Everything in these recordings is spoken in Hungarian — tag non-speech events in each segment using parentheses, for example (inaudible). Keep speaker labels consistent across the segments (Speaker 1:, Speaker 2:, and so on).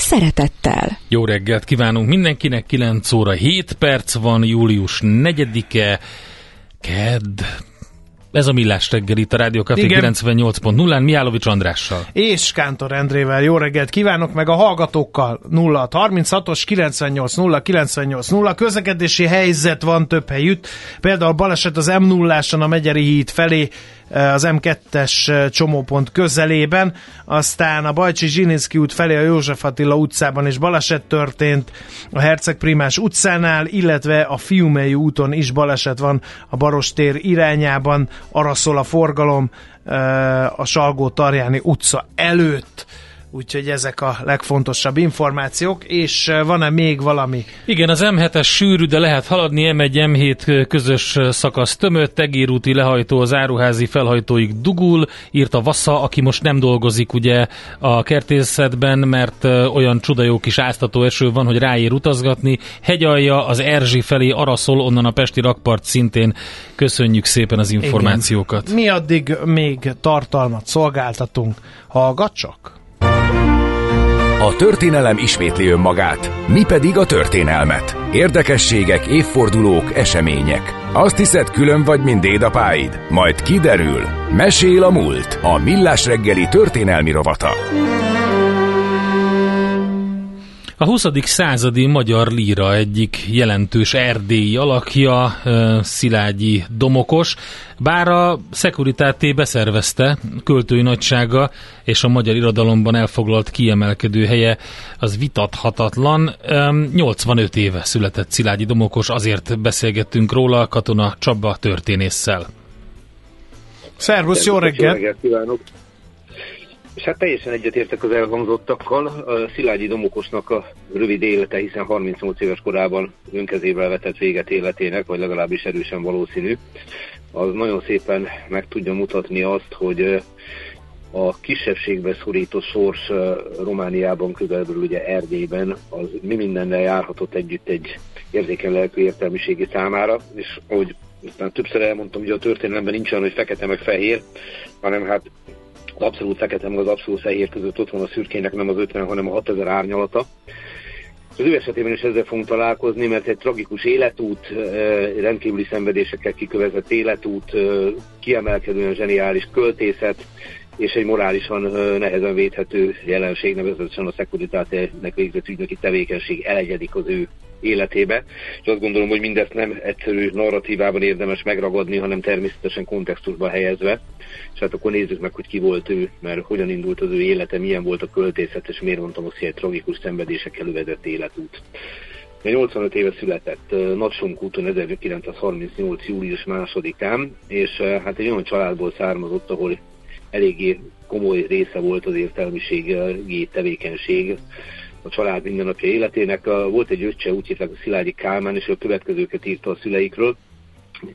Speaker 1: szeretettel.
Speaker 2: Jó reggelt kívánunk mindenkinek, 9 óra 7 perc van, július 4-e, kedd, ez a Millás reggel itt a Rádió Café 98.0-án Miálovics Andrással.
Speaker 3: És Kántor Endrével. Jó reggelt kívánok, meg a hallgatókkal. 0 36-os 98 0 98 0 közlekedési helyzet van több helyütt, például baleset az m 0 a Megyeri híd felé az M2-es csomópont közelében, aztán a Bajcsi Zsininszki út felé a József Attila utcában is baleset történt, a Herceg Primás utcánál, illetve a Fiumei úton is baleset van a Barostér irányában, arra szól a forgalom a Salgó-Tarjáni utca előtt úgyhogy ezek a legfontosabb információk, és van-e még valami?
Speaker 2: Igen, az M7-es sűrű, de lehet haladni, M1, M7 közös szakasz tömött, tegérúti lehajtó az áruházi felhajtóig dugul, írt a Vassa, aki most nem dolgozik ugye a kertészetben, mert olyan csuda jó kis áztató eső van, hogy ráér utazgatni. Hegyalja az Erzsi felé araszol, onnan a Pesti rakpart szintén köszönjük szépen az információkat.
Speaker 3: Igen. Mi addig még tartalmat szolgáltatunk? Hallgat csak!
Speaker 4: A történelem ismétli önmagát, mi pedig a történelmet. Érdekességek, évfordulók, események. Azt hiszed külön vagy, mint dédapáid? Majd kiderül. Mesél a múlt. A Millás reggeli történelmi rovata.
Speaker 2: A 20. századi magyar líra egyik jelentős erdélyi alakja, Szilágyi Domokos, bár a Securitáté beszervezte költői nagysága és a magyar irodalomban elfoglalt kiemelkedő helye, az vitathatatlan. 85 éve született Szilágyi Domokos, azért beszélgettünk róla Katona Csaba történésszel.
Speaker 3: Szervusz, jó reggelt! Jó
Speaker 5: reggelt kívánok! És hát teljesen egyetértek az elhangzottakkal. Szilágyi Domokosnak a rövid élete, hiszen 38 éves korában önkezével vetett véget életének, vagy legalábbis erősen valószínű, az nagyon szépen meg tudja mutatni azt, hogy a kisebbségbe szorító sors Romániában, körülbelül ugye Erdélyben, az mi mindennel járhatott együtt egy érzékeny lelkű értelmiségi számára, és ahogy aztán többször elmondtam, hogy a történelemben nincs olyan, hogy fekete meg fehér, hanem hát az abszolút fekete meg az abszolút fehér között ott van a szürkének nem az 50, hanem a 6000 árnyalata. Az ő esetében is ezzel fogunk találkozni, mert egy tragikus életút, rendkívüli szenvedésekkel kikövezett életút, kiemelkedően zseniális költészet, és egy morálisan nehezen védhető jelenség, nevezetesen a szekuritátének végzett ügynöki tevékenység elegyedik az ő életébe, és azt gondolom, hogy mindezt nem egyszerű narratívában érdemes megragadni, hanem természetesen kontextusba helyezve, és hát akkor nézzük meg, hogy ki volt ő, mert hogyan indult az ő élete, milyen volt a költészet, és miért mondtam azt, hogy egy tragikus szenvedésekkel övezett életút. 85 éve született Nagysonk úton 1938. július másodikán, és hát egy olyan családból származott, ahol eléggé komoly része volt az értelmiségi tevékenység a család mindennapja életének. Volt egy öccse, úgy hívták a Szilágyi Kálmán, és a következőket írta a szüleikről.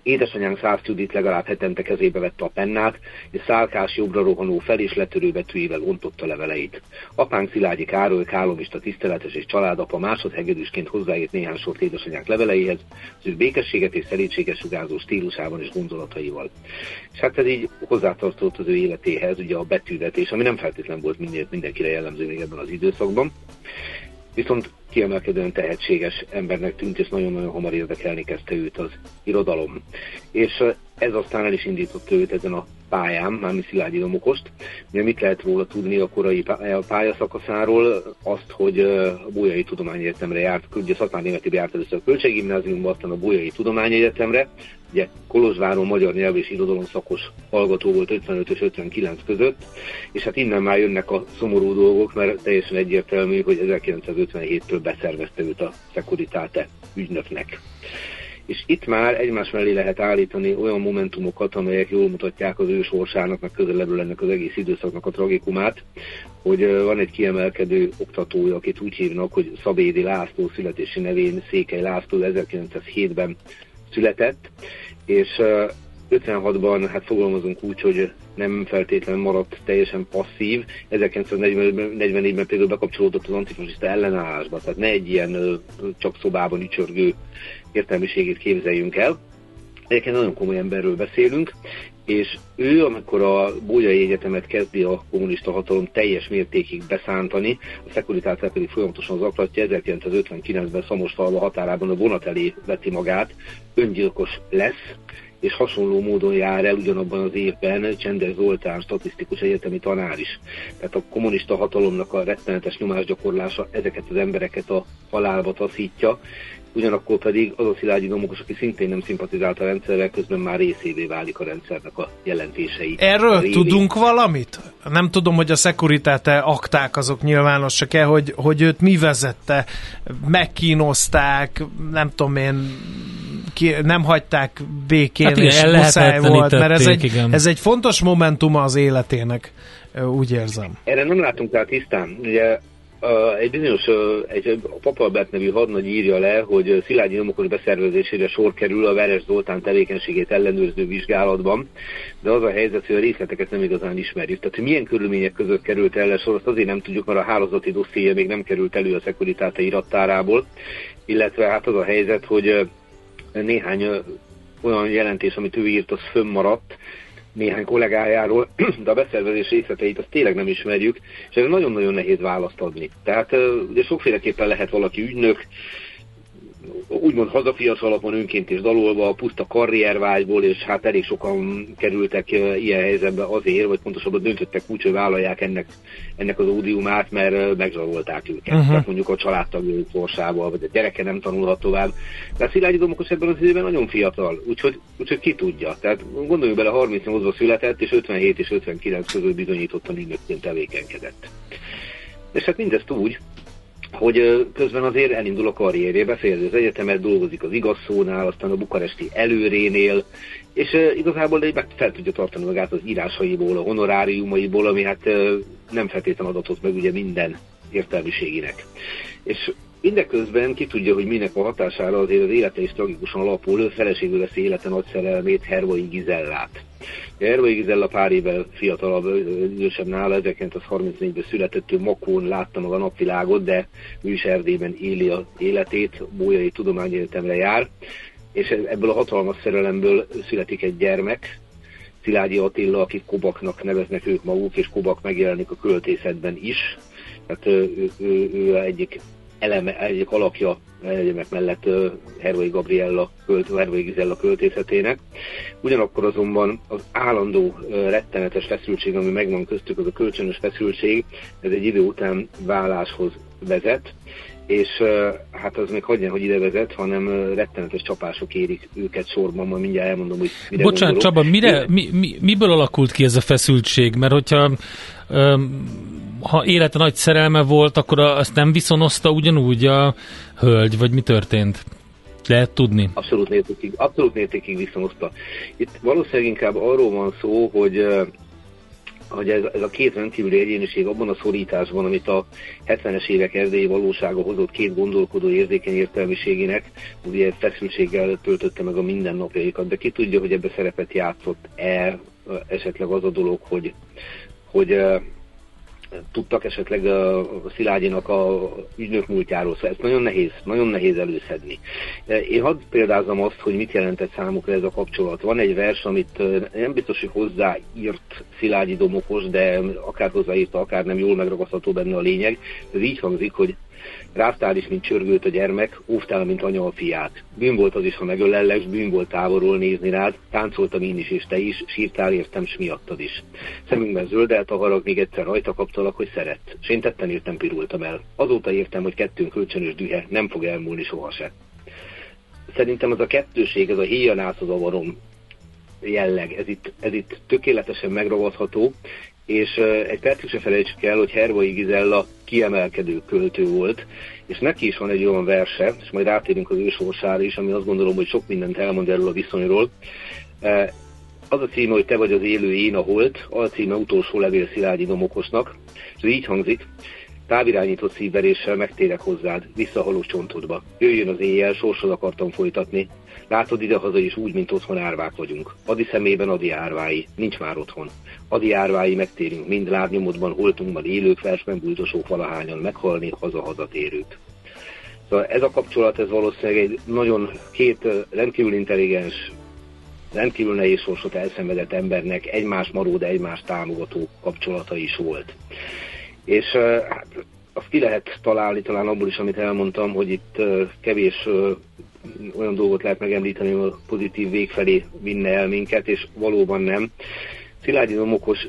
Speaker 5: Édesanyánk Szász Judit legalább hetente kezébe vette a pennát, és szálkás jobbra rohanó fel és letörő betűivel ontotta leveleit. Apánk Szilágyi Károly kálomista tiszteletes és családapa másodhegedűsként hozzáírt néhány sort édesanyánk leveleihez, az ő békességet és szerítséges sugárzó stílusában és gondolataival. És hát ez így hozzátartott az ő életéhez, ugye a betűvetés, ami nem feltétlenül volt minden, mindenkire jellemző még ebben az időszakban. Viszont kiemelkedően tehetséges embernek tűnt, és nagyon-nagyon hamar érdekelni kezdte őt az irodalom. És ez aztán el is indított őt ezen a pályán, mármint Szilágyi Domokost. Ugye mit lehet róla tudni a korai pályaszakaszáról? Azt, hogy a Bolyai Tudományegyetemre járt, ugye szakmán németi járt először a Költséggimnáziumban, aztán a Bolyai Tudományegyetemre, ugye Kolozsváron magyar nyelv és irodalom szakos hallgató volt 55 és 59 között, és hát innen már jönnek a szomorú dolgok, mert teljesen egyértelmű, hogy 1957-től beszervezte őt a Securitate ügynöknek. És itt már egymás mellé lehet állítani olyan momentumokat, amelyek jól mutatják az ő sorsának, meg közelebbről ennek az egész időszaknak a tragikumát, hogy van egy kiemelkedő oktatója, akit úgy hívnak, hogy Szabédi László születési nevén Székely László 1907-ben született, és 56-ban hát fogalmazunk úgy, hogy nem feltétlenül maradt teljesen passzív. 1944-ben például bekapcsolódott az antifasiszta ellenállásba, tehát ne egy ilyen csak szobában ücsörgő értelmiségét képzeljünk el. Egyébként nagyon komoly emberről beszélünk, és ő, amikor a Bójai Egyetemet kezdi a kommunista hatalom teljes mértékig beszántani, a szekuritáció pedig folyamatosan zaklatja, 1959-ben Szamosfalva határában a vonat elé veti magát, öngyilkos lesz, és hasonló módon jár el ugyanabban az évben Csender Zoltán, statisztikus egyetemi tanár is. Tehát a kommunista hatalomnak a rettenetes nyomásgyakorlása ezeket az embereket a halálba taszítja, ugyanakkor pedig az a Szilágyi Domokos, aki szintén nem szimpatizált a rendszerrel, közben már részévé válik a rendszernek a jelentései.
Speaker 3: Erről révén. tudunk valamit? Nem tudom, hogy a szekuritáte akták azok nyilvánosak-e, hogy, hogy őt mi vezette, megkínozták, nem tudom én, ki, nem hagyták békén, hát igen, és muszáj volt, mert ez egy, ez egy fontos momentum az életének, úgy érzem.
Speaker 5: Erre nem látunk rá tisztán. Ugye egy bizonyos, egy Papalbert nevű hadnagy írja le, hogy Szilágyi nyomokos beszervezésére sor kerül a Veres Zoltán tevékenységét ellenőrző vizsgálatban, de az a helyzet, hogy a részleteket nem igazán ismerjük. Tehát, milyen körülmények között került el sor, azt azért nem tudjuk, mert a hálózati dossziéja még nem került elő a szekuritáte irattárából, illetve hát az a helyzet, hogy néhány olyan jelentés, amit ő írt, az fönnmaradt, néhány kollégájáról, (clears throat) de a beszervezés részleteit azt tényleg nem ismerjük, és ez nagyon-nagyon nehéz választ adni. Tehát ugye sokféleképpen lehet valaki ügynök, úgymond hazafias alapon önként és dalolva, a puszta karriervágyból, és hát elég sokan kerültek ilyen helyzetbe azért, vagy pontosabban döntöttek úgy, hogy vállalják ennek, ennek az ódiumát, mert megzsarolták őket. Uh-huh. Tehát mondjuk a családtagjai sorsával, vagy a gyereke nem tanulhat tovább. Tehát Szilágyi Domokos ebben az időben nagyon fiatal, úgyhogy, úgyhogy ki tudja. Tehát gondoljunk bele, 38-ban született, és 57 és 59 között bizonyítottan ügynökként tevékenykedett. És hát mindezt úgy, hogy közben azért elindul a karrierje, befejezi az egyetemet, dolgozik az igazszónál, aztán a bukaresti előrénél, és igazából meg fel tudja tartani magát az írásaiból, a honoráriumaiból, ami hát nem feltétlenül adatot meg ugye minden értelmiségének. És Mindeközben ki tudja, hogy minek a hatására azért az élete is tragikusan alapul, feleségül veszi élete nagy szerelmét, Hervai Gizellát. Hervai Gizella pár évvel fiatalabb, idősebb nála, 1934-ben született, ő Makón látta meg a napvilágot, de ő is Erdélyben éli az életét, Bójai Tudományegyetemre jár, és ebből a hatalmas szerelemből születik egy gyermek, Szilágyi Attila, akik Kobaknak neveznek ők maguk, és Kobak megjelenik a költészetben is. Tehát ő, ő, ő, ő egyik eleme, egyik alakja egyemek mellett Hervai Gabriella, költ, Hervai Gizella költészetének. Ugyanakkor azonban az állandó rettenetes feszültség, ami megvan köztük, az a kölcsönös feszültség, ez egy idő után válláshoz vezet, és hát az még hagyján, hogy ide vezet, hanem rettenetes csapások érik őket sorban, majd mindjárt elmondom, hogy mire
Speaker 2: Bocsánat, gondolok. Csaba, mire, mi, mi, miből alakult ki ez a feszültség? Mert hogyha ha élete nagy szerelme volt, akkor azt nem viszonozta ugyanúgy a hölgy, vagy mi történt? Lehet tudni?
Speaker 5: Abszolút mértékig, abszolút mértékig viszonozta. Itt valószínűleg inkább arról van szó, hogy hogy ez, ez a két rendkívüli egyéniség abban a szorításban, amit a 70-es évek erdélyi valósága hozott két gondolkodó érzékeny értelmiségének, ugye feszültséggel töltötte meg a mindennapjaikat, de ki tudja, hogy ebbe szerepet játszott-e esetleg az a dolog, hogy, hogy tudtak esetleg a Szilágyinak a ügynök múltjáról, szóval ezt nagyon nehéz, nagyon nehéz előszedni. Én hadd példázom azt, hogy mit jelentett számukra ez a kapcsolat. Van egy vers, amit nem biztos, hogy hozzáírt Szilágyi Domokos, de akár hozzáírta, akár nem jól megragasztható benne a lényeg. Ez így hangzik, hogy Ráztál is, mint csörgőt a gyermek, óvtál, mint anya a fiát. Bűn volt az is, ha megölellek, bűn volt távolról nézni rád, táncoltam én is, és te is, sírtál értem, s miattad is. Szemünkben zöldelt a harag, még egyszer rajta kaptalak, hogy szeret. S én tetten értem pirultam el. Azóta értem, hogy kettőnk kölcsönös dühe nem fog elmúlni sohasem. Szerintem az a kettőség, ez a híjanász az avarom jelleg, ez itt, ez itt tökéletesen megragadható, és egy percig se felejtsük el, hogy Hervai Gizella kiemelkedő költő volt, és neki is van egy olyan verse, és majd rátérünk az ő sorsára is, ami azt gondolom, hogy sok mindent elmond erről a viszonyról. Az a címe, hogy te vagy az élő, én a holt, a címe utolsó levél Szilágyi Domokosnak, és így hangzik, távirányított szívveréssel megtérek hozzád, visszahaló csontodba. Jöjjön az éjjel, sorsod akartam folytatni. Látod idehaza is úgy, mint otthon árvák vagyunk. Adi szemében Adi árvái, nincs már otthon. Adi árvái megtérünk, mind lábnyomodban, holtunkban élők, versben bújtosók valahányan meghalni, haza-haza térők. Szóval ez a kapcsolat, ez valószínűleg egy nagyon két rendkívül intelligens, rendkívül nehéz sorsot elszenvedett embernek egymás maró, de egymás támogató kapcsolata is volt. És hát azt ki lehet találni talán abból is, amit elmondtam, hogy itt kevés olyan dolgot lehet megemlíteni, hogy a pozitív vég felé vinne el minket, és valóban nem. Szilágyi Domokos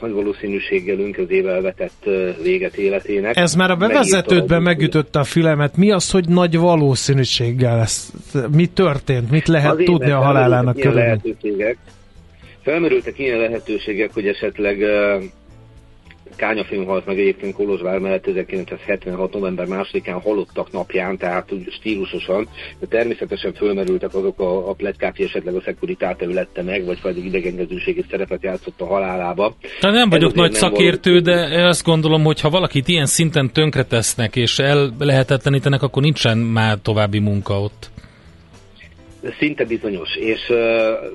Speaker 5: nagy valószínűséggel önközével vetett véget életének.
Speaker 3: Ez már a bevezetődben megütötte a fülemet. Mi az, hogy nagy valószínűséggel lesz? Mi történt? Mit lehet Azért, tudni a halálának
Speaker 5: körülbelül? Felmerültek ilyen lehetőségek, hogy esetleg uh, Kányafilm halt meg egyébként Kolozsvár mellett 1976. november 2-án halottak napján, tehát úgy stílusosan, de természetesen fölmerültek azok a, a pletykák, hogy esetleg a szekuritáte lette meg, vagy pedig idegenkezőségi szerepet játszott a halálába.
Speaker 2: Hát nem vagyok nagy nem szakértő, való... de azt gondolom, hogy ha valakit ilyen szinten tönkretesznek és el lehetetlenítenek, akkor nincsen már további munka ott.
Speaker 5: Szinte bizonyos, és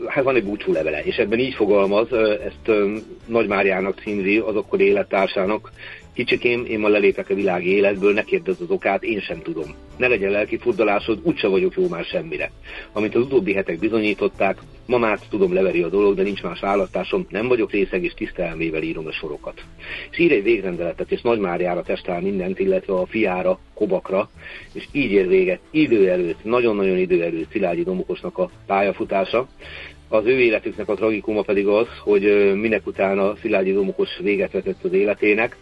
Speaker 5: hát van egy búcsú levele, és ebben így fogalmaz, ezt Nagy Máriának címzi, az akkor élettársának, Kicsikém, én ma lelépek a világi életből, ne kérdezz az okát, én sem tudom. Ne legyen lelki furdalásod, úgyse vagyok jó már semmire. Amit az utóbbi hetek bizonyították, ma már tudom leveri a dolog, de nincs más választásom, nem vagyok részeg, és tiszta elmével írom a sorokat. És ír egy végrendeletet, és Nagy Máriára testál mindent, illetve a fiára, Kobakra, és így ér véget idő előtt, nagyon-nagyon idő előtt Szilágyi Domokosnak a pályafutása. Az ő életüknek a tragikuma pedig az, hogy minek utána Szilágyi Domokos véget vetett az életének,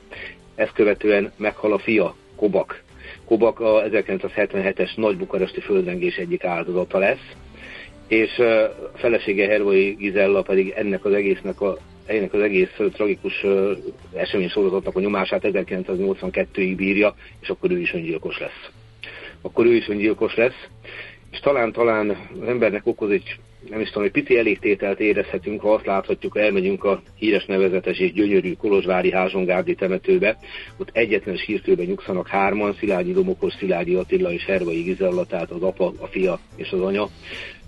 Speaker 5: ezt követően meghal a fia, Kobak. Kobak a 1977-es nagy bukaresti földrengés egyik áldozata lesz, és a felesége Hervai Gizella pedig ennek az egésznek a ennek az egész tragikus esemény sorozatnak a nyomását 1982-ig bírja, és akkor ő is öngyilkos lesz. Akkor ő is öngyilkos lesz, és talán-talán az embernek okoz egy nem is tudom, egy pici elégtételt érezhetünk, ha azt láthatjuk, ha elmegyünk a híres nevezetes és gyönyörű Kolozsvári Házsongárdi temetőbe, ott egyetlen sírtőben nyugszanak hárman, Szilágyi Domokos, Szilágyi Attila és Hervai Gizella, tehát az apa, a fia és az anya.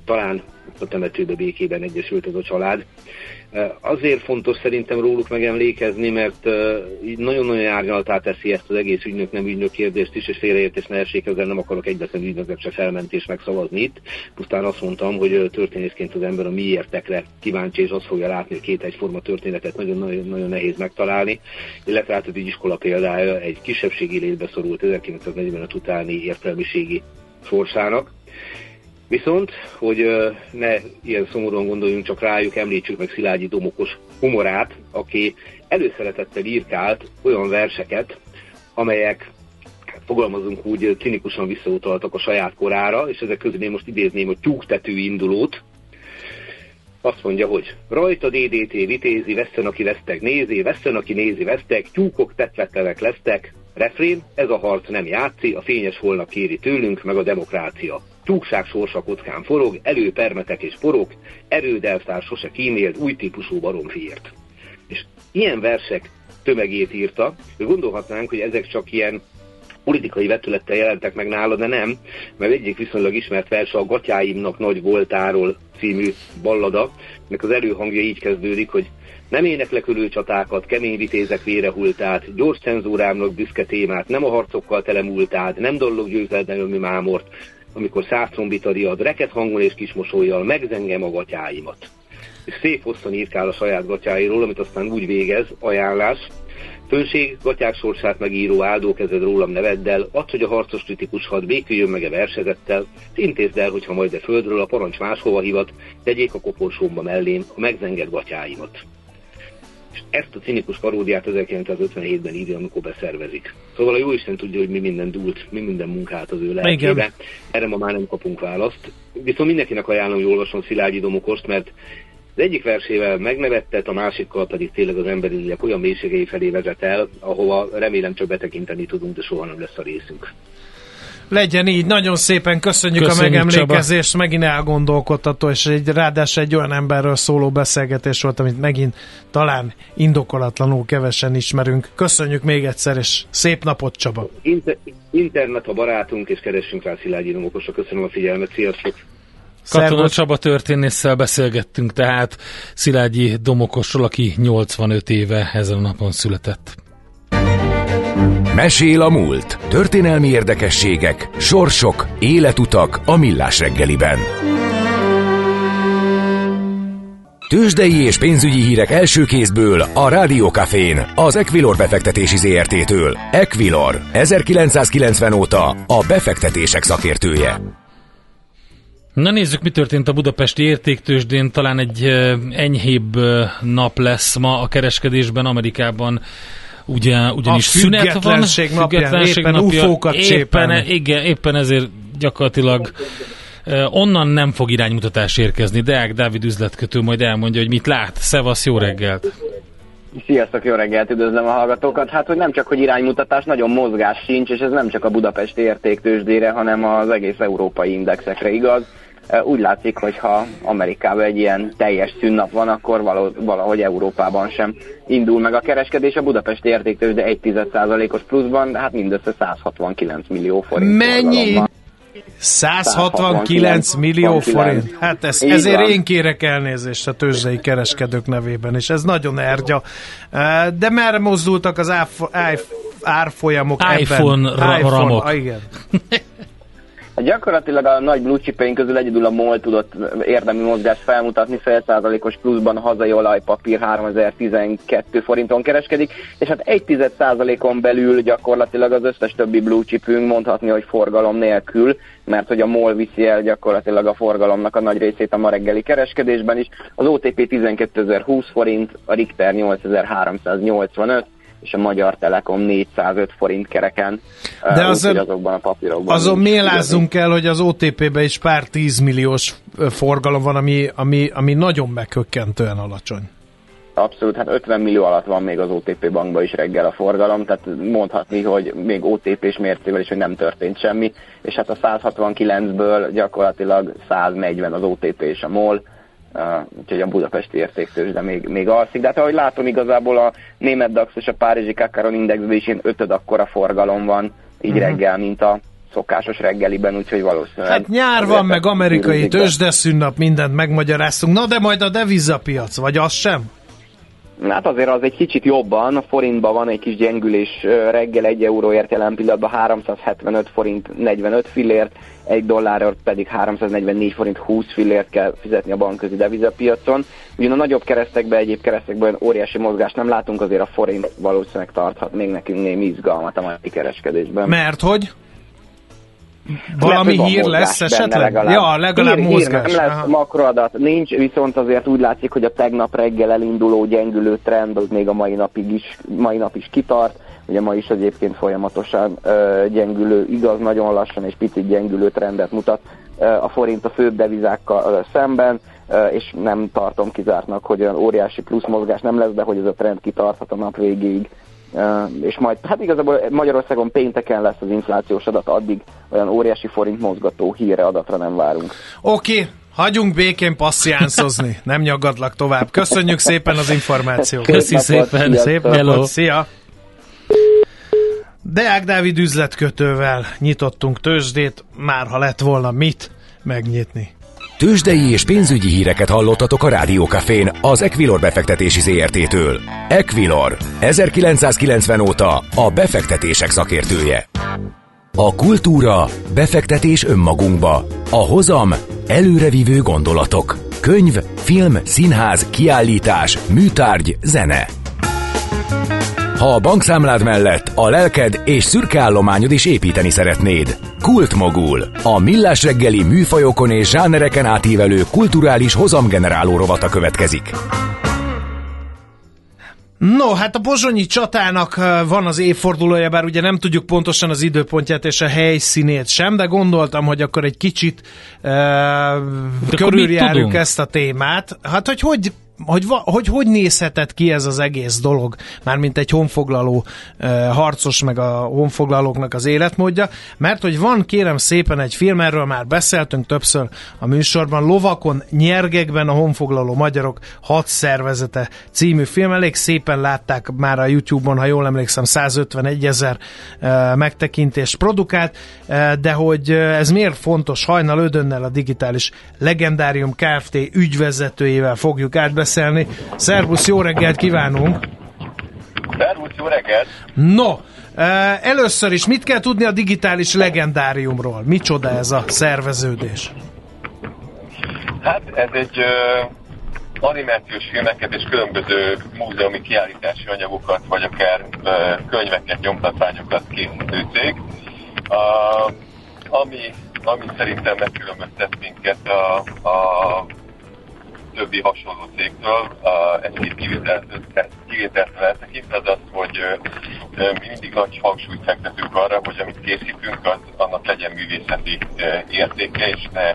Speaker 5: Talán a temetőbe békében egyesült ez a család. Azért fontos szerintem róluk megemlékezni, mert nagyon-nagyon árnyaltá teszi ezt az egész ügynök, nem ügynök kérdést is, és félreértés ne essék, ezzel nem akarok egyetlen ügynöknek se felmentés megszavazni itt. Pusztán azt mondtam, hogy történészként az ember a miértekre kíváncsi, és azt fogja látni, hogy két egyforma történetet nagyon-nagyon nehéz megtalálni, illetve hát az iskola példája egy kisebbségi létbe szorult 1945 utáni értelmiségi sorsának, Viszont, hogy ne ilyen szomorúan gondoljunk csak rájuk, említsük meg Szilágyi Domokos humorát, aki előszeretettel írkált olyan verseket, amelyek fogalmazunk úgy, cinikusan visszautaltak a saját korára, és ezek közül én most idézném a tyúktető indulót, azt mondja, hogy rajta DDT vitézi, veszten, aki vesztek, nézi, veszten, aki nézi, vesztek, tyúkok tetvetlenek lesztek, refrén, ez a harc nem játszi, a fényes holnap kéri tőlünk, meg a demokrácia tyúkság sorsa kockán forog, előpermetek és porok, erődelszár sose kímélt új típusú baromfiért. És ilyen versek tömegét írta, gondolhatnánk, hogy ezek csak ilyen politikai vetülettel jelentek meg nála, de nem, mert egyik viszonylag ismert vers a Gatyáimnak nagy voltáról című ballada, meg az előhangja így kezdődik, hogy nem éneklek ölő csatákat, kemény vitézek vérehultát, gyors cenzúrámnak büszke témát, nem a harcokkal telemultát, nem dollog győzelmi mámort, amikor száz trombita riad, reket hangon és kismosolyjal megzengem a gatyáimat. És szép hosszan írkál a saját gatyáiról, amit aztán úgy végez, ajánlás, Főség, gatyák sorsát megíró áldókezed rólam neveddel, add, hogy a harcos kritikus had béküljön meg a versezettel, intézd el, hogyha majd a földről a parancs máshova hivat, tegyék a koporsómba mellém a megzengett gatyáimat és ezt a cinikus paródiát 1957-ben írja, amikor beszervezik. Szóval a Jóisten tudja, hogy mi minden dúlt, mi minden munkát az ő lelkébe. Erre ma már nem kapunk választ. Viszont mindenkinek ajánlom, hogy olvasson Szilágyi Domokost, mert Az egyik versével megnevettet, a másikkal pedig tényleg az emberi lélek olyan mélységei felé vezet el, ahova remélem csak betekinteni tudunk, de soha nem lesz a részünk.
Speaker 3: Legyen így, nagyon szépen köszönjük,
Speaker 2: Köszönjük,
Speaker 3: a megemlékezést, Csaba. megint elgondolkodtató, és egy, ráadásul egy olyan emberről szóló beszélgetés volt, amit megint talán indokolatlanul kevesen ismerünk. Köszönjük még egyszer, és szép napot, Csaba!
Speaker 5: Inter- internet a barátunk, és keressünk rá Szilágyi Domokosra. Köszönöm a figyelmet, sziasztok!
Speaker 2: Katona
Speaker 3: Szervusz.
Speaker 2: Csaba történésszel beszélgettünk tehát Szilágyi Domokosról, aki 85 éve ezen a napon született.
Speaker 4: Mesél a múlt. Történelmi érdekességek, sorsok, életutak a millás reggeliben. Tőzsdei és pénzügyi hírek első kézből a Rádiókafén, az Equilor befektetési ZRT-től. Equilor, 1990 óta a befektetések szakértője.
Speaker 2: Na nézzük, mi történt a budapesti értéktősdén. Talán egy enyhébb nap lesz ma a kereskedésben Amerikában. Ugye, ugyanis
Speaker 3: A
Speaker 2: szünet van.
Speaker 3: függetlenség napján, éppen ufókat
Speaker 2: éppen,
Speaker 3: csépelnek.
Speaker 2: igen, éppen ezért gyakorlatilag eh, onnan nem fog iránymutatás érkezni. Deák Dávid üzletkötő majd elmondja, hogy mit lát. Szevasz, jó reggelt!
Speaker 6: Sziasztok, jó reggelt, üdvözlöm a hallgatókat. Hát, hogy nem csak, hogy iránymutatás, nagyon mozgás sincs, és ez nem csak a budapesti értéktősdére, hanem az egész európai indexekre igaz. Úgy látszik, hogy ha Amerikában egy ilyen teljes szünnap van, akkor valahogy Európában sem indul meg a kereskedés. A budapesti értéktősde 1,1%-os pluszban, hát mindössze 169 millió forint.
Speaker 3: Mennyi?
Speaker 6: van.
Speaker 3: 169 millió
Speaker 6: 169.
Speaker 3: forint. Hát ez,
Speaker 6: Így
Speaker 3: ezért
Speaker 6: van.
Speaker 3: én kérek elnézést a tőzsdei kereskedők nevében, és ez nagyon ergya. De merre mozdultak az áf- áf- árfolyamok
Speaker 2: iPhone
Speaker 3: ebben?
Speaker 2: ra- ramok.
Speaker 3: Ah, igen. (laughs)
Speaker 6: Hát Gyakorlatilag a nagy blue chipjeink közül egyedül a MOL tudott érdemi mozgást felmutatni, fél százalékos pluszban a hazai olajpapír 3012 forinton kereskedik, és hát egy tized százalékon belül gyakorlatilag az összes többi blue chipünk mondhatni, hogy forgalom nélkül, mert hogy a MOL viszi el gyakorlatilag a forgalomnak a nagy részét a ma reggeli kereskedésben is. Az OTP 12.020 forint, a Richter 8385, és a Magyar Telekom 405 forint kereken.
Speaker 3: De
Speaker 6: Uh,
Speaker 3: azon-
Speaker 6: úgyhogy azokban a papírokban
Speaker 3: Azon mélázzunk el, hogy az OTP-ben is pár tízmilliós forgalom van, ami, ami, ami nagyon meghökkentően alacsony.
Speaker 6: Abszolút, hát 50 millió alatt van még az OTP bankban is reggel a forgalom, tehát mondhatni, hogy még OTP-s mércével is, hogy nem történt semmi, és hát a 169-ből gyakorlatilag 140 az OTP és a MOL, úgyhogy a budapesti értéktős, de még, még alszik. De hát ahogy látom, igazából a német DAX és a Párizsi Kakaron indexben is ilyen ötöd akkora forgalom van így uh-huh. reggel, mint a szokásos reggeliben, úgyhogy valószínűleg...
Speaker 3: Hát nyár van, meg amerikai tőzsdeszünnap, mindent megmagyaráztunk. Na de majd a devizapiac, vagy az sem?
Speaker 6: Hát azért az egy kicsit jobban, a forintban van egy kis gyengülés reggel 1 euróért jelen pillanatban 375 forint 45 fillért, egy dollárért pedig 344 forint 20 fillért kell fizetni a bankközi devizapiacon. Ugyan a nagyobb keresztekben, egyéb keresztekben óriási mozgást nem látunk, azért a forint valószínűleg tarthat még nekünk némi izgalmat a mai kereskedésben.
Speaker 3: Mert hogy? Valami
Speaker 6: Lehet,
Speaker 3: hír lesz esetleg?
Speaker 6: Legalább.
Speaker 3: Ja, legalább
Speaker 6: hír,
Speaker 3: mozgás.
Speaker 6: Hír, nem lesz
Speaker 3: Aha.
Speaker 6: makroadat, nincs, viszont azért úgy látszik, hogy a tegnap reggel elinduló gyengülő trend az még a mai napig is, mai nap is kitart. Ugye ma is egyébként folyamatosan ö, gyengülő, igaz, nagyon lassan és picit gyengülő trendet mutat ö, a forint a főbb devizákkal ö, szemben, ö, és nem tartom kizártnak, hogy olyan óriási plusz mozgás nem lesz, de hogy ez a trend kitarthat a nap végéig. És majd, hát igazából Magyarországon pénteken lesz az inflációs adat, addig olyan óriási forint mozgató híre adatra nem várunk.
Speaker 3: Oké, okay, hagyjunk békén passziánszozni. (laughs) Nem nyaggatlak tovább. Köszönjük szépen az információt.
Speaker 2: Köszi szépen.
Speaker 3: Szép napot, szia! Deák Dávid üzletkötővel nyitottunk tőzsdét, már ha lett volna mit megnyitni.
Speaker 4: Tőzsdei és pénzügyi híreket hallottatok a Rádiókafén az Equilor befektetési ZRT-től. Equilor, 1990 óta a befektetések szakértője. A kultúra, befektetés önmagunkba, a hozam, előrevívő gondolatok, könyv, film, színház, kiállítás, műtárgy, zene. Ha a bankszámlád mellett a lelked és szürke állományod is építeni szeretnéd. Kultmogul. A millás reggeli műfajokon és zsánereken átívelő kulturális hozamgeneráló rovata következik.
Speaker 3: No, hát a pozsonyi csatának van az évfordulója, bár ugye nem tudjuk pontosan az időpontját és a helyszínét sem, de gondoltam, hogy akkor egy kicsit uh, körüljárjuk ezt a témát. Hát, hogy hogy hogy, hogy hogy nézhetett ki ez az egész dolog, mármint egy honfoglaló harcos, meg a honfoglalóknak az életmódja, mert hogy van kérem szépen egy film, erről már beszéltünk többször a műsorban, Lovakon nyergekben a honfoglaló magyarok hat szervezete című film, elég szépen látták már a YouTube-on, ha jól emlékszem, 151 ezer megtekintést produkált, de hogy ez miért fontos, Hajnal Ödönnel a digitális legendárium Kft. ügyvezetőjével fogjuk átbeszélni, beszélni. Szervusz, jó reggelt kívánunk!
Speaker 7: Szervusz, jó reggelt!
Speaker 3: No, először is mit kell tudni a digitális legendáriumról? Micsoda ez a szerveződés?
Speaker 7: Hát ez egy animációs filmeket és különböző múzeumi kiállítási anyagokat, vagy akár könyveket, nyomtatványokat készítő cég. Ami, ami szerintem megkülönböztet minket a, a többi hasonló cégtől egy-két kivételtől eltekintve, az az, hogy mi mindig nagy hangsúlyt fektetünk arra, hogy amit készítünk, az annak legyen művészeti értéke, és ne,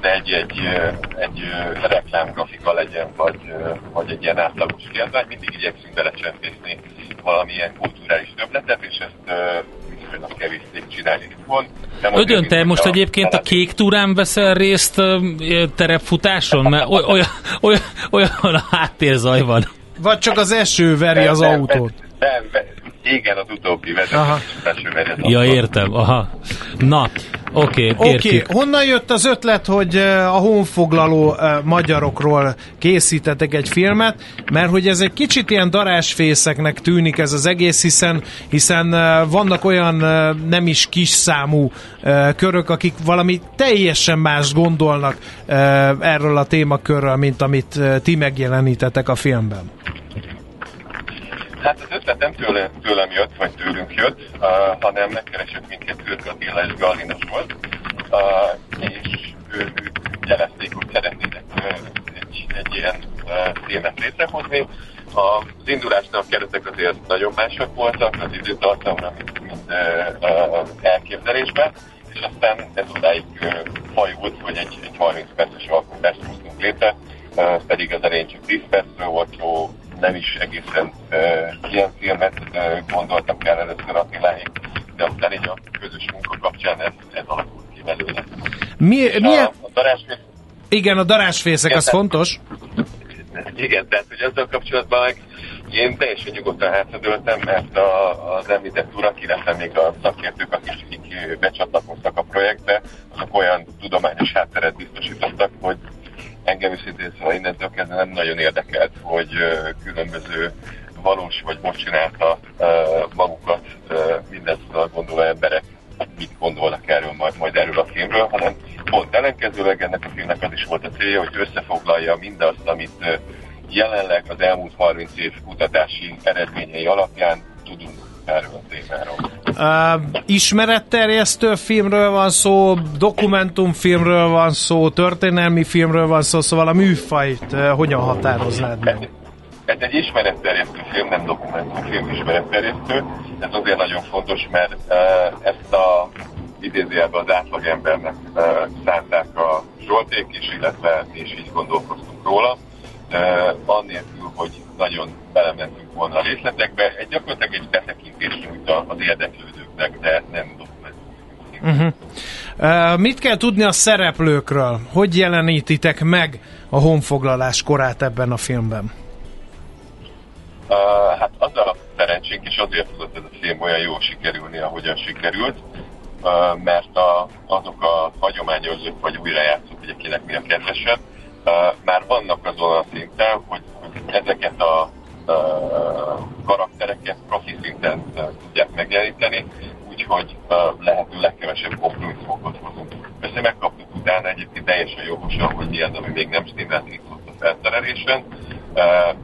Speaker 7: ne egy, egy, egy reklámgrafika legyen, vagy, vagy egy ilyen átlagos kiadvány. Mindig igyekszünk belecsempészni valamilyen kulturális többletet, és ezt viszonylag kevés cég csinálni van.
Speaker 2: Ödön, te most egyébként a kék túrán veszel részt terepfutáson? Mert olyan, olyan, olyan a háttérzaj van.
Speaker 3: Vagy csak az eső veri az
Speaker 7: nem,
Speaker 3: autót?
Speaker 7: Nem, nem, igen, az utóbbi vezető.
Speaker 2: Ja, értem, aha. Na, Oké, okay,
Speaker 3: Oké, okay. honnan jött az ötlet, hogy a honfoglaló magyarokról készítetek egy filmet? Mert hogy ez egy kicsit ilyen darásfészeknek tűnik ez az egész, hiszen, hiszen vannak olyan nem is kis számú körök, akik valami teljesen más gondolnak erről a témakörről, mint amit ti megjelenítetek a filmben.
Speaker 7: Hát az ötlet nem tőle, tőlem jött, vagy tőlünk jött, uh, hanem megkeresett minket Kürk Attila és Galina volt, uh, és ők jelezték, hogy szeretnének uh, egy, egy ilyen uh, létrehozni. Az indulásnak keretek azért nagyon mások voltak az időtartamra, mint, mint uh, elképzelésben, és aztán ez odáig uh, fajult, hogy egy, egy 30 perces alkotást hoztunk létre, uh, pedig az elején csak 10 percről volt szó, nem is egészen uh, ilyen filmet uh, gondoltak el először Attiláig, de aztán így a közös munka kapcsán ez, ez alakult ki belőle.
Speaker 3: Mi, milyen... A, a darásfész... Igen, a darásfészek, igen, az tehát, fontos.
Speaker 7: Igen, tehát hogy ezzel kapcsolatban meg én teljesen nyugodtan hátradőltem, mert a, az említett urak, illetve még a szakértők, akik becsatlakoztak a projektbe, azok olyan tudományos hátteret biztosítottak, hogy engem őszintén szóval innentől kezdve nem nagyon érdekelt, hogy különböző valós vagy most csinálta magukat mindent gondoló emberek mit gondolnak erről majd, majd erről a filmről, hanem pont ellenkezőleg ennek a filmnek az is volt a célja, hogy összefoglalja mindazt, amit jelenleg az elmúlt 30 év kutatási eredményei alapján tudunk erről a témáról.
Speaker 3: Ismeretterjesztő filmről van szó, dokumentumfilmről van szó, történelmi filmről van szó, szóval a műfajt hogyan határoznád meg?
Speaker 7: Ez egy ismeretterjesztő film, nem dokumentumfilm ismeretterjesztő. Ez azért nagyon fontos, mert ezt a idézőjelben az átlagembernek szánták a Zsolték is, illetve és így gondolkoztunk róla. Annélkül, hogy nagyon belementünk volna a részletekbe. Egy gyakorlatilag egy betekintés nyújt az érdeklődőknek, de nem dokumentum.
Speaker 3: Uh-huh. Uh, mit kell tudni a szereplőkről? Hogy jelenítitek meg a honfoglalás korát ebben a filmben?
Speaker 7: Uh, hát az a szerencsénk, és azért tudott ez a film olyan jól sikerülni, ahogyan sikerült, uh, mert a, azok a hagyományozók vagy újrajátszók, hogy akinek mi a kedvesebb, már vannak azon a szinten, hogy ezeket a karaktereket profi szinten tudják megjeleníteni, úgyhogy lehető legkevesebb kompromisszumokat hozunk. Persze megkaptuk utána egyébként teljesen jogosan, hogy mi az, ami még nem stimmelt itt a felszerelésen,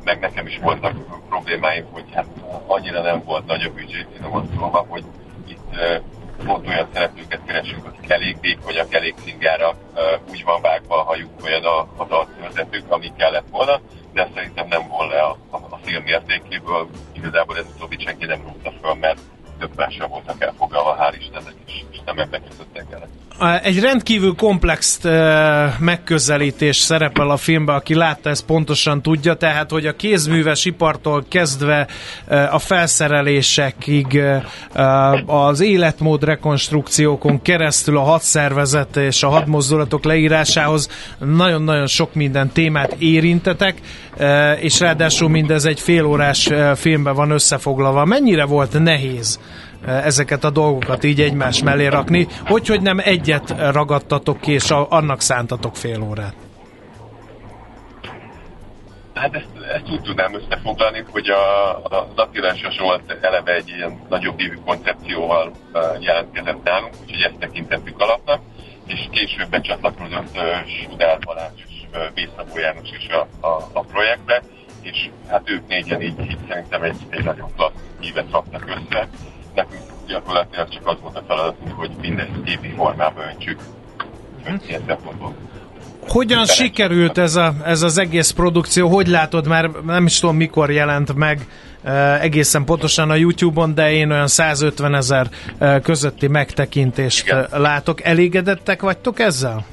Speaker 7: meg nekem is voltak problémáim, hogy hát annyira nem volt nagy a büdzsé, szólva,
Speaker 3: Egy rendkívül komplex megközelítés szerepel a filmben, aki látta ezt pontosan tudja, tehát hogy a kézműves ipartól kezdve a felszerelésekig, az életmód rekonstrukciókon keresztül a hadszervezet és a hadmozdulatok leírásához nagyon-nagyon sok minden témát érintetek, és ráadásul mindez egy félórás filmben van összefoglalva. Mennyire volt nehéz ezeket a dolgokat így egymás mellé rakni, hogy, hogy nem egyet ragadtatok ki, és annak szántatok fél órát?
Speaker 7: Hát ezt, ezt úgy tudnám összefoglalni, hogy a, a Attilás Zsolt eleve egy ilyen nagyobb évű koncepcióval jelentkezett nálunk, úgyhogy ezt tekintettük alapnak, és később becsatlakozott uh, Sudár Balázs és Bészabó János is a, a, a projektbe, és hát ők négyen így, így szerintem egy, egy nagyon klassz hívet raktak össze, nekünk gyakorlatilag csak az volt a feladatunk, hogy mindezt képi formába öntsük. Ilyen szempontból.
Speaker 3: Hogyan sikerült ez, a, ez az egész produkció? Hogy látod, már nem is tudom mikor jelent meg e, egészen pontosan a YouTube-on, de én olyan 150 ezer e, közötti megtekintést Igen. látok. Elégedettek vagytok ezzel?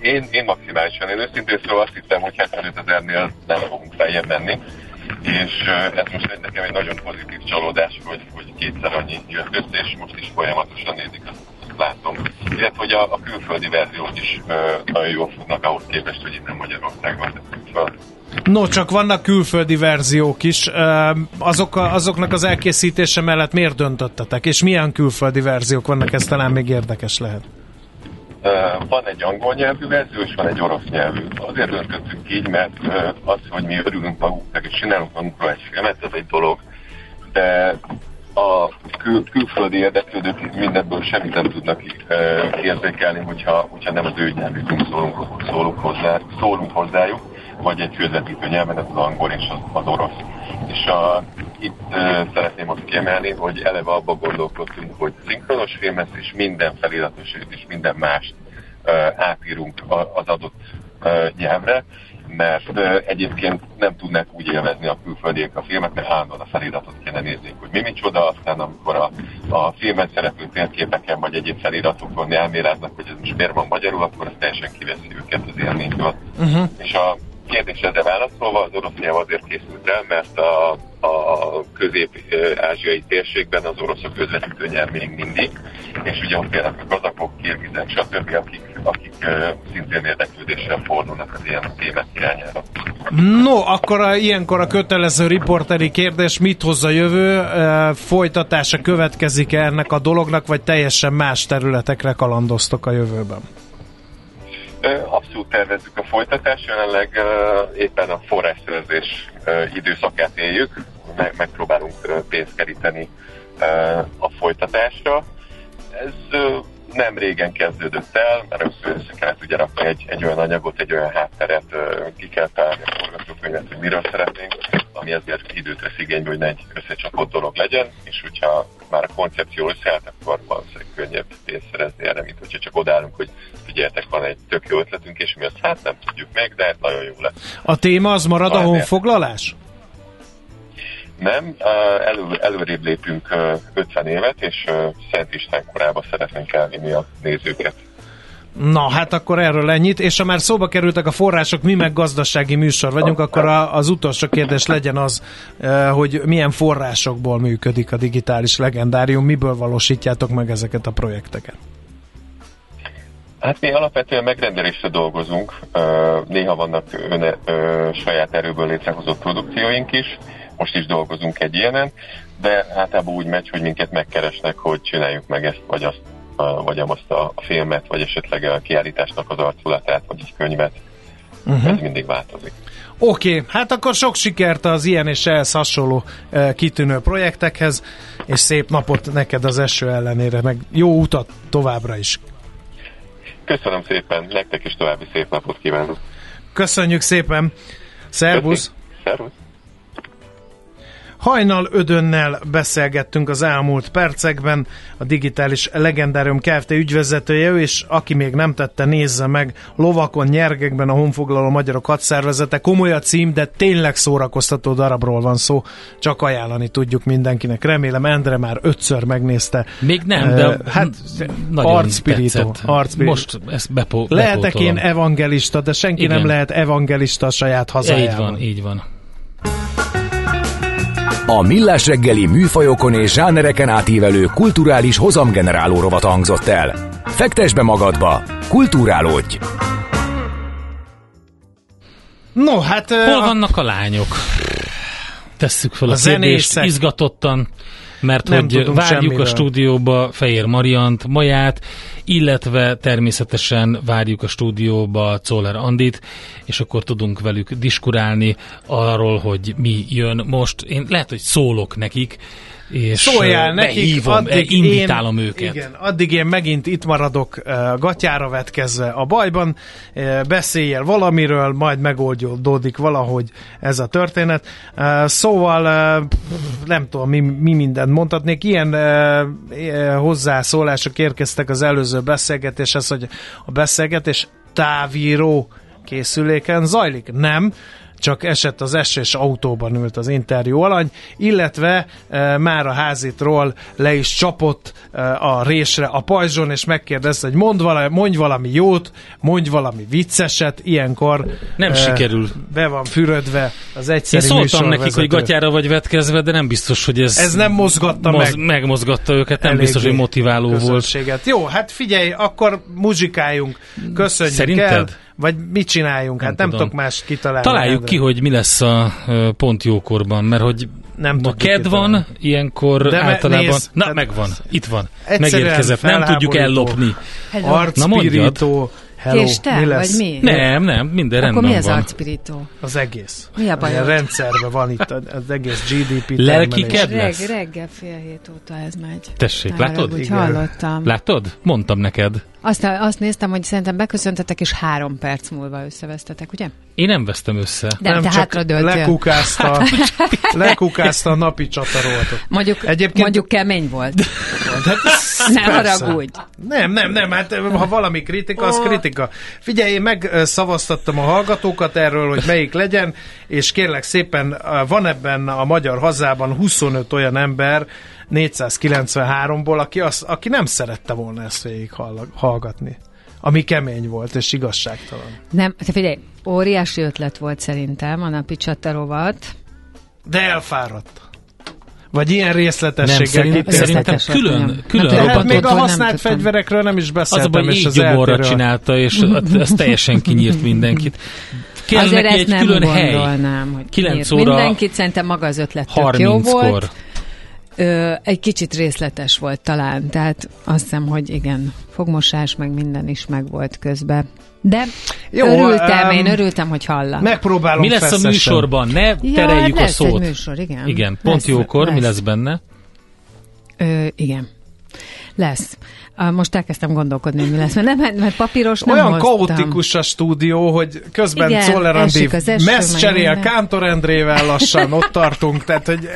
Speaker 7: Én, én maximálisan. Én őszintén szóval azt hittem, hogy 75 ezernél nem fogunk feljebb menni és ez most nekem egy nagyon pozitív csalódás, hogy, hogy kétszer annyi jött össze, és most is folyamatosan nézik, látom. Illetve, hogy a, a külföldi verziók is nagyon jól futnak ahhoz képest, hogy innen Magyarországon tettük fel.
Speaker 3: No, csak vannak külföldi verziók is. Azok azoknak az elkészítése mellett miért döntöttetek? És milyen külföldi verziók vannak? Ez talán még érdekes lehet.
Speaker 7: Van egy angol nyelvű verzió, és van egy orosz nyelvű. Azért döntöttük így, mert az, hogy mi örülünk magunknak, és csinálunk magunkról egy filmet, ez egy dolog, de a kül- külföldi érdeklődők mindebből semmit nem tudnak érzékelni, hogyha, hogyha nem az ő nyelvükünk szólunk, szólunk, hozzá, szólunk hozzájuk, vagy egy közvetítő nyelven, ez az angol és az, az orosz. És a, itt uh, szeretném azt kiemelni, hogy eleve abba gondolkodtunk, hogy szinkronos filmet és minden feliratos és minden mást uh, átírunk az adott uh, nyelvre, mert uh, egyébként nem tudnak úgy élvezni a külföldiek a filmet, mert állandóan a feliratot kéne nézni, hogy mi micsoda, aztán amikor a, a filmet szereplő térképeken vagy egyéb feliratokon elméráznak, hogy ez most miért van magyarul, akkor az teljesen kiveszi őket az élményből. Uh-huh. És a kérdésedre válaszolva, az orosz nyelv azért készült el, mert a, a közép-ázsiai térségben az oroszok közvetítő nyelv még mindig, és ugye ott például a kazakok, kirgizek, stb., akik, akik szintén érdeklődéssel fordulnak az ilyen témák irányára.
Speaker 3: No, akkor a, ilyenkor a kötelező riporteri kérdés, mit hoz a jövő? Folytatása következik -e ennek a dolognak, vagy teljesen más területekre kalandoztok a jövőben?
Speaker 7: Abszolút tervezzük a folytatást, jelenleg éppen a forrásszerzés időszakát éljük, megpróbálunk pénzt keríteni a folytatásra. Ez nem régen kezdődött el, mert össze kellett ugye rakni egy, egy olyan anyagot, egy olyan hátteret, ki kell találni a forgatókönyvet, hogy miről szeretnénk, ami ezért időt vesz igénybe, hogy ne egy összecsapott dolog legyen, és hogyha már a koncepció összeállt, akkor valószínűleg könnyebb pénzt szerezni erre, mint hogyha csak odállunk, hogy figyeljetek, van egy tök jó ötletünk, és mi azt hát nem tudjuk meg, de nagyon jó lesz.
Speaker 3: A téma az marad a honfoglalás?
Speaker 7: Nem, elő, előrébb lépünk 50 évet, és Szent István korába szeretnénk elvinni a nézőket.
Speaker 3: Na, hát akkor erről ennyit, és ha már szóba kerültek a források, mi meg gazdasági műsor vagyunk, akkor a, az utolsó kérdés legyen az, hogy milyen forrásokból működik a digitális legendárium, miből valósítjátok meg ezeket a projekteket?
Speaker 7: Hát mi alapvetően megrendelésre dolgozunk, néha vannak öne, saját erőből létrehozott produkcióink is, most is dolgozunk egy ilyenen, de általában úgy megy, hogy minket megkeresnek, hogy csináljuk meg ezt, vagy azt, vagy azt a filmet, vagy esetleg a kiállításnak az arculatát, vagy egy könyvet. Uh-huh. Ez mindig változik.
Speaker 3: Oké, okay, hát akkor sok sikert az ilyen és ehhez hasonló e, kitűnő projektekhez, és szép napot neked az eső ellenére, meg jó utat továbbra is.
Speaker 7: Köszönöm szépen, nektek is további szép napot kívánok.
Speaker 3: Köszönjük szépen, szervusz!
Speaker 7: Szervusz!
Speaker 3: Hajnal Ödönnel beszélgettünk az elmúlt percekben, a digitális legendárium Kft. ügyvezetője, ő, és aki még nem tette, nézze meg Lovakon, Nyergekben a honfoglaló magyarok hadszervezete. Komoly a cím, de tényleg szórakoztató darabról van szó, csak ajánlani tudjuk mindenkinek. Remélem Endre már ötször megnézte.
Speaker 2: Még nem, de
Speaker 3: Eh, hát arcpirító.
Speaker 2: Most ezt bepó,
Speaker 3: Lehetek én evangelista, de senki
Speaker 2: Igen.
Speaker 3: nem lehet evangelista a saját
Speaker 2: Így
Speaker 3: hazájában.
Speaker 2: van, így van.
Speaker 4: A Millás reggeli műfajokon és zsánereken átívelő kulturális hozamgeneráló rovat hangzott el. Fektes be magadba, kulturálódj!
Speaker 3: No, hát...
Speaker 2: Hol
Speaker 3: a-
Speaker 2: vannak a lányok? Tesszük fel a,
Speaker 3: A zenészek.
Speaker 2: izgatottan, mert
Speaker 3: Nem
Speaker 2: hogy várjuk
Speaker 3: semmiről.
Speaker 2: a stúdióba Fehér Mariant, Maját, illetve természetesen várjuk a stúdióba Czoller Andit, és akkor tudunk velük diskurálni arról, hogy mi jön most. Én lehet, hogy szólok nekik, és
Speaker 3: Szóljál nekik,
Speaker 2: behívom,
Speaker 3: addig
Speaker 2: invitálom
Speaker 3: én,
Speaker 2: őket.
Speaker 3: Igen, addig én megint itt maradok gatyára vetkezve a bajban, beszéljél valamiről, majd megoldódik valahogy ez a történet. Szóval nem tudom, mi, mi mindent mondhatnék. Ilyen hozzászólások érkeztek az előző beszélgetéshez, hogy a beszélgetés távíró készüléken zajlik. Nem, csak esett az esés autóban ült az interjú alany, illetve e, már a házitról le is csapott e, a résre a pajzson, és megkérdezte, hogy mond valami, mondj valami jót, mondj valami vicceset, ilyenkor
Speaker 2: Nem
Speaker 3: e,
Speaker 2: sikerül.
Speaker 3: be van fürödve az
Speaker 2: Én
Speaker 3: egyszerű
Speaker 2: szóltam nekik, hogy gatyára vagy vetkezve, de nem biztos, hogy ez,
Speaker 3: Ez nem mozgatta
Speaker 2: moz,
Speaker 3: meg.
Speaker 2: megmozgatta őket, nem biztos, hogy motiváló volt.
Speaker 3: Jó, hát figyelj, akkor muzsikáljunk, köszönjük
Speaker 2: Szerinted?
Speaker 3: el, vagy mit csináljunk, hát
Speaker 2: Nem
Speaker 3: nem, tudok más kitalálni.
Speaker 2: Találjuk
Speaker 3: Endre.
Speaker 2: ki, hogy mi lesz a pont jókorban, mert hogy
Speaker 3: Nem
Speaker 2: ma ked van, ilyenkor
Speaker 3: De
Speaker 2: általában...
Speaker 3: nézd,
Speaker 2: Na, megvan, itt van, megérkezett, nem tudjuk ellopni.
Speaker 8: Hello.
Speaker 2: Na, mondjad.
Speaker 3: Arcpirító, hello,
Speaker 8: Késte,
Speaker 3: mi lesz?
Speaker 8: vagy mi?
Speaker 2: Nem, nem, minden
Speaker 8: Akkor
Speaker 2: rendben
Speaker 8: mi az
Speaker 2: van.
Speaker 8: arcpirító?
Speaker 3: Az egész.
Speaker 8: Mi a bajod?
Speaker 3: A rendszerben van itt az egész GDP (laughs)
Speaker 2: Lelki
Speaker 3: termelés.
Speaker 2: ked?
Speaker 8: Reg, reggel fél hét óta ez megy.
Speaker 2: Tessék,
Speaker 8: Ne
Speaker 2: látod?
Speaker 3: Igen.
Speaker 8: hallottam.
Speaker 2: Látod? Mondtam neked.
Speaker 8: Azt, azt néztem, hogy szerintem beköszöntetek, és három perc múlva összevesztetek, ugye?
Speaker 2: Én nem vesztem össze.
Speaker 8: Nem, te
Speaker 3: csak lekukázta, lekukázta a napi csataroltot.
Speaker 8: Mondjuk,
Speaker 3: Egyébként-
Speaker 8: mondjuk kemény volt.
Speaker 3: De,
Speaker 8: Ne
Speaker 3: persze.
Speaker 8: haragudj.
Speaker 3: Nem, nem, nem, hát ha valami kritika, az kritika. Figyelj, én megszavaztattam a hallgatókat erről, hogy melyik legyen, és kérlek szépen, van ebben a magyar hazában 25 olyan ember, 493-ból, aki, az, aki nem szerette volna ezt végig hall- hallgatni. Ami kemény volt, és igazságtalan.
Speaker 8: Nem, te figyelj, óriási ötlet volt szerintem a napi csatarovat.
Speaker 3: De elfáradt. Vagy ilyen
Speaker 2: Nem,
Speaker 3: részletességgel
Speaker 2: szerint,
Speaker 3: kitértek.
Speaker 2: szerintem
Speaker 8: volt,
Speaker 2: külön,
Speaker 8: nem.
Speaker 2: külön
Speaker 8: Nem
Speaker 3: hát
Speaker 8: robotot,
Speaker 3: még a
Speaker 8: nem
Speaker 3: használt
Speaker 8: tudtam.
Speaker 3: fegyverekről nem is
Speaker 2: Az a
Speaker 3: beszéltem,
Speaker 2: baj,
Speaker 3: és
Speaker 2: így
Speaker 3: az
Speaker 2: csinálta, és ez teljesen kinyírt mindenkit. Kell
Speaker 8: Azért
Speaker 2: neki
Speaker 8: ezt
Speaker 2: egy
Speaker 8: nem
Speaker 2: külön hely.
Speaker 8: gondolnám, hogy
Speaker 2: 9
Speaker 8: kinyírt
Speaker 2: óra
Speaker 8: mindenkit, szerintem maga az ötlet tök jó
Speaker 2: 30-kor.
Speaker 8: volt. Ö, egy kicsit részletes volt talán, tehát azt hiszem, hogy igen, fogmosás, meg minden is meg volt közben. De
Speaker 3: Jó,
Speaker 8: örültem,
Speaker 3: em,
Speaker 8: én örültem, hogy hallak.
Speaker 3: Megpróbálom
Speaker 2: Mi lesz a műsorban? Ne
Speaker 8: ja,
Speaker 2: tereljük a
Speaker 8: lesz
Speaker 2: szót.
Speaker 8: egy műsor, igen.
Speaker 2: Igen, pont
Speaker 8: Lesz,
Speaker 2: jókor, mi
Speaker 8: lesz.
Speaker 2: lesz benne?
Speaker 8: Ö, igen. Lesz. Most elkezdtem gondolkodni, hogy mi lesz, mert, nem, mert papíros nem
Speaker 3: Olyan
Speaker 8: hoztam.
Speaker 3: kaotikus a stúdió, hogy közben
Speaker 8: Igen,
Speaker 3: Czoller Andi messz cserél. Kántor Endrével lassan, ott tartunk, tehát hogy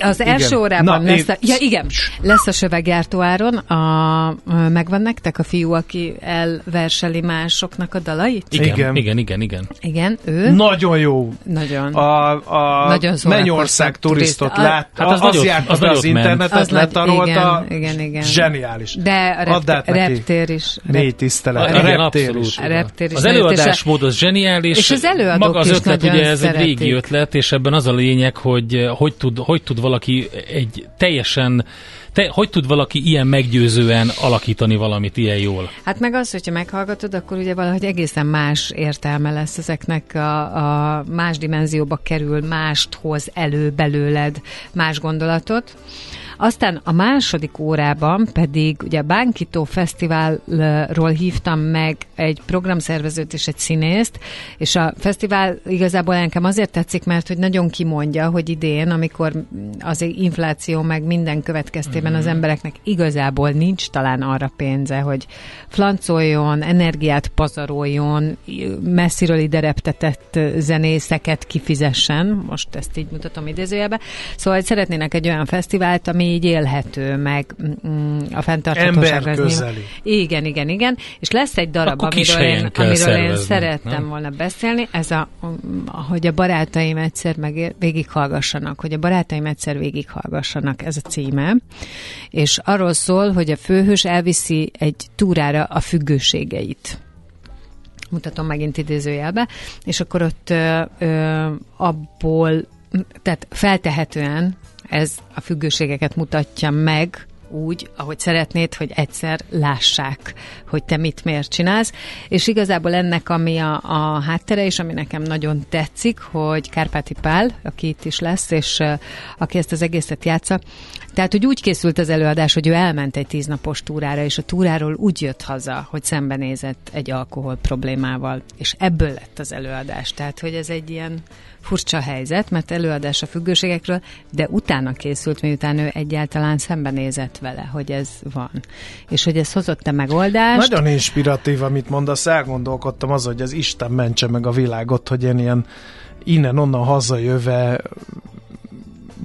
Speaker 8: az első
Speaker 3: Igen.
Speaker 8: órában
Speaker 3: Na,
Speaker 8: lesz a, ja, igen, lesz a söveggyártó áron, a, megvan nektek a fiú, aki elverseli másoknak a dalait?
Speaker 2: Igen,
Speaker 3: Igen.
Speaker 2: igen, igen, igen.
Speaker 8: Igen, ő.
Speaker 3: nagyon jó.
Speaker 8: Nagyon.
Speaker 3: A, a
Speaker 8: Nagyon szórakoztató
Speaker 3: Mennyország turistot lát,
Speaker 2: Hát az
Speaker 3: az, az járt
Speaker 2: az
Speaker 3: az
Speaker 8: nagy-
Speaker 3: letarolta,
Speaker 8: igen, igen, igen.
Speaker 3: Zseniális.
Speaker 8: De a
Speaker 3: Add át
Speaker 8: reptér,
Speaker 3: neki.
Speaker 8: reptér is.
Speaker 3: Négy tisztelet.
Speaker 2: A,
Speaker 3: A reptér
Speaker 2: abszolút.
Speaker 3: is.
Speaker 8: A reptér is
Speaker 2: Az előadásmód az zseniális.
Speaker 8: és az előadók
Speaker 2: Maga az
Speaker 8: is
Speaker 2: ötlet, ugye ez egy
Speaker 8: szeretik.
Speaker 2: régi ötlet, és ebben az a lényeg, hogy eh, hogy tud, hogy tud valaki egy teljesen, te, hogy tud valaki ilyen meggyőzően alakítani valamit ilyen jól.
Speaker 8: Hát meg az, hogyha meghallgatod, akkor ugye valahogy egészen más értelme lesz ezeknek a, a más dimenzióba kerül, mást hoz elő belőled, más gondolatot. Aztán a második órában pedig ugye a Bánkító Fesztiválról hívtam meg egy programszervezőt és egy színészt, és a fesztivál igazából nekem azért tetszik, mert hogy nagyon kimondja, hogy idén, amikor az infláció meg minden következtében az
Speaker 2: Mhm.
Speaker 8: embereknek igazából nincs talán arra pénze, hogy flancoljon, energiát pazaroljon, messziről ide reptetett zenészeket kifizessen, most ezt így mutatom idézőjelbe, szóval szeretnének egy olyan fesztivált, ami így élhető, meg mm, a fenntarthatóságra. ez
Speaker 3: Emberközeli.
Speaker 8: nyilván- Igen, igen, igen, és lesz egy darab,
Speaker 2: Akkor kis
Speaker 8: amiről, én, amiről én szerettem
Speaker 2: nem?
Speaker 8: volna beszélni, ez a, hogy a barátaim egyszer meg végighallgassanak, hogy a barátaim egyszer végighallgassanak, ez a címe, és arról szól, hogy a főhős elviszi egy túrára a függőségeit mutatom megint idézőjelbe, és akkor ott ö, ö, abból, tehát feltehetően ez a függőségeket mutatja meg, úgy, ahogy szeretnéd, hogy egyszer lássák, hogy te mit miért csinálsz. És igazából ennek, ami a, a háttere, és ami nekem nagyon tetszik, hogy Kárpáti Pál, aki itt is lesz, és uh, aki ezt az egészet játsza, tehát, hogy úgy készült az előadás, hogy ő elment egy tíznapos túrára, és a túráról úgy jött haza, hogy szembenézett egy alkohol problémával, és ebből lett az előadás. Tehát, hogy ez egy ilyen furcsa helyzet, mert előadás a függőségekről, de utána készült, miután ő egyáltalán szembenézett vele, hogy ez van. És hogy ez hozott a megoldást.
Speaker 3: Nagyon inspiratív, amit mondasz, elgondolkodtam az, hogy az Isten mentse meg a világot, hogy én ilyen innen-onnan hazajöve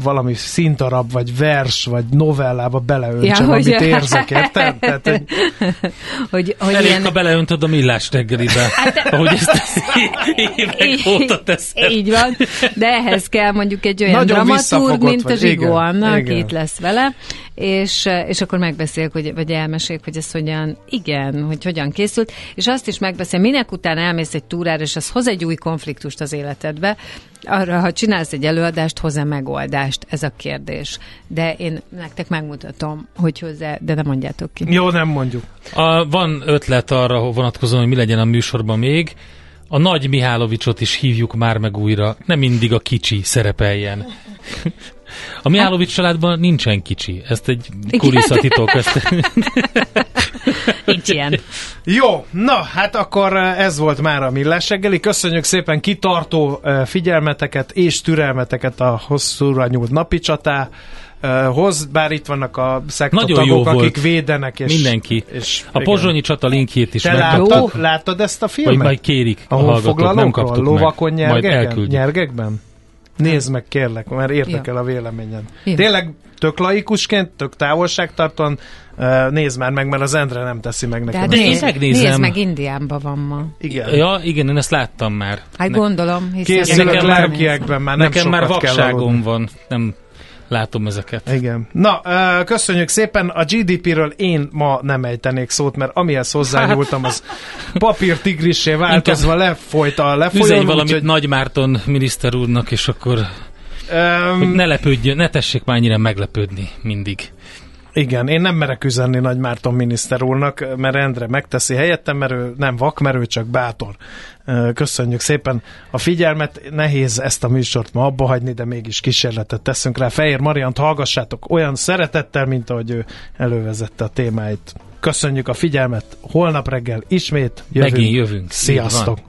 Speaker 3: valami szintarab, vagy vers, vagy novellába beleöntsem,
Speaker 8: Ja, hogy-
Speaker 3: amit érzek, érted? Tehát, hogy (laughs)
Speaker 8: hogy, hogy
Speaker 2: Elég,
Speaker 8: ilyen,
Speaker 2: ha beleöntöd a millás reggelibe, (laughs) ahogy ezt (laughs) évek óta teszed.
Speaker 8: Így van, de ehhez kell mondjuk egy olyan
Speaker 3: Nagyon
Speaker 8: dramaturg,
Speaker 3: visszafogott
Speaker 8: mint a
Speaker 3: vagy,
Speaker 8: Zsigó
Speaker 3: igen,
Speaker 8: Anna, aki
Speaker 3: igen.
Speaker 8: itt lesz vele, és, és akkor megbeszéljük, hogy, vagy elmeséljük, hogy ez hogyan, igen, hogy hogyan készült, és azt is megbeszél, minek után elmész egy túrára, és az hoz egy új konfliktust az életedbe, arra, ha csinálsz egy előadást, hoz-e megoldást? Ez a kérdés. De én nektek megmutatom, hogy hozzá, de nem mondjátok ki.
Speaker 3: jó, nem mondjuk.
Speaker 2: A, van ötlet arra vonatkozóan, hogy mi legyen a műsorban még. A nagy Mihálovicsot is hívjuk már meg újra, nem mindig a kicsi szerepeljen. A Mihálovics családban nincsen kicsi. Ezt egy kulisszatitok. (laughs) Ezt...
Speaker 8: Nincs ilyen.
Speaker 3: Jó, na, hát akkor eh, ez volt már a Millás reggeli. Köszönjük szépen kitartó eh, figyelmeteket és türelmeteket a hosszúra nyúlt napi csatához, bár itt vannak a
Speaker 2: Nagyon jó
Speaker 3: szektotagok,
Speaker 2: volt.
Speaker 3: akik védenek. És,
Speaker 2: Mindenki.
Speaker 3: És,
Speaker 2: A pozsonyi csata linkjét is
Speaker 3: Te láttad, láttad ezt a
Speaker 2: Vagy
Speaker 3: filmet?
Speaker 2: majd kérik a
Speaker 3: Ahol
Speaker 2: hallgatók, nem kaptuk
Speaker 3: lovakon
Speaker 2: meg. Majd
Speaker 3: nyergeken,
Speaker 2: elküldjük.
Speaker 3: nyergekben? Nézd meg kérlek, mert érdekel a véleményed.
Speaker 8: Jó.
Speaker 3: Tényleg tök laikusként, tök távolságtartóan nézd már meg, mert az Endre nem teszi meg nekem.
Speaker 8: Tehát
Speaker 2: De én megnézem.
Speaker 8: nézd meg, Indiánban van ma.
Speaker 3: Igen.
Speaker 2: Ja, igen, én ezt láttam már.
Speaker 8: Hát
Speaker 2: Ne-
Speaker 8: gondolom, hiszen...
Speaker 3: Készülök
Speaker 2: Nekem már-
Speaker 3: lelkiekben, már nem
Speaker 2: Nekem már vakságom van, nem látom ezeket.
Speaker 3: Igen. Na, köszönjük szépen. A GDP-ről én ma nem ejtenék szót, mert amihez hozzányúltam, az papír tigrissé változva lefolyt a
Speaker 2: Üzenj
Speaker 3: lefolyón.
Speaker 2: valamit
Speaker 3: úgyhogy,
Speaker 2: Nagy Márton miniszter úrnak, és akkor
Speaker 3: öm,
Speaker 2: ne lepődjön, ne tessék már ennyire meglepődni mindig.
Speaker 3: Igen, én nem merek üzenni Nagy Márton miniszter úrnak, mert Endre megteszi helyettem, mert ő nem vak, mert ő csak bátor. Köszönjük szépen a figyelmet. Nehéz ezt a műsort ma abba hagyni, de mégis kísérletet teszünk rá. Fehér Mariant hallgassátok olyan szeretettel, mint ahogy ő elővezette a témáit. Köszönjük a figyelmet. Holnap reggel ismét jövünk.
Speaker 2: Megint jövünk.
Speaker 3: Sziasztok!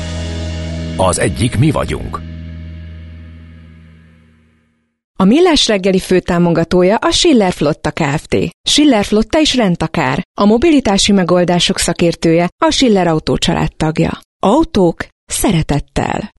Speaker 4: Az egyik mi vagyunk.
Speaker 1: A Millás reggeli főtámogatója a Schiller Flotta Kft. Schiller Flotta is rendtakár. A mobilitási megoldások szakértője a Schiller Autó tagja. Autók szeretettel.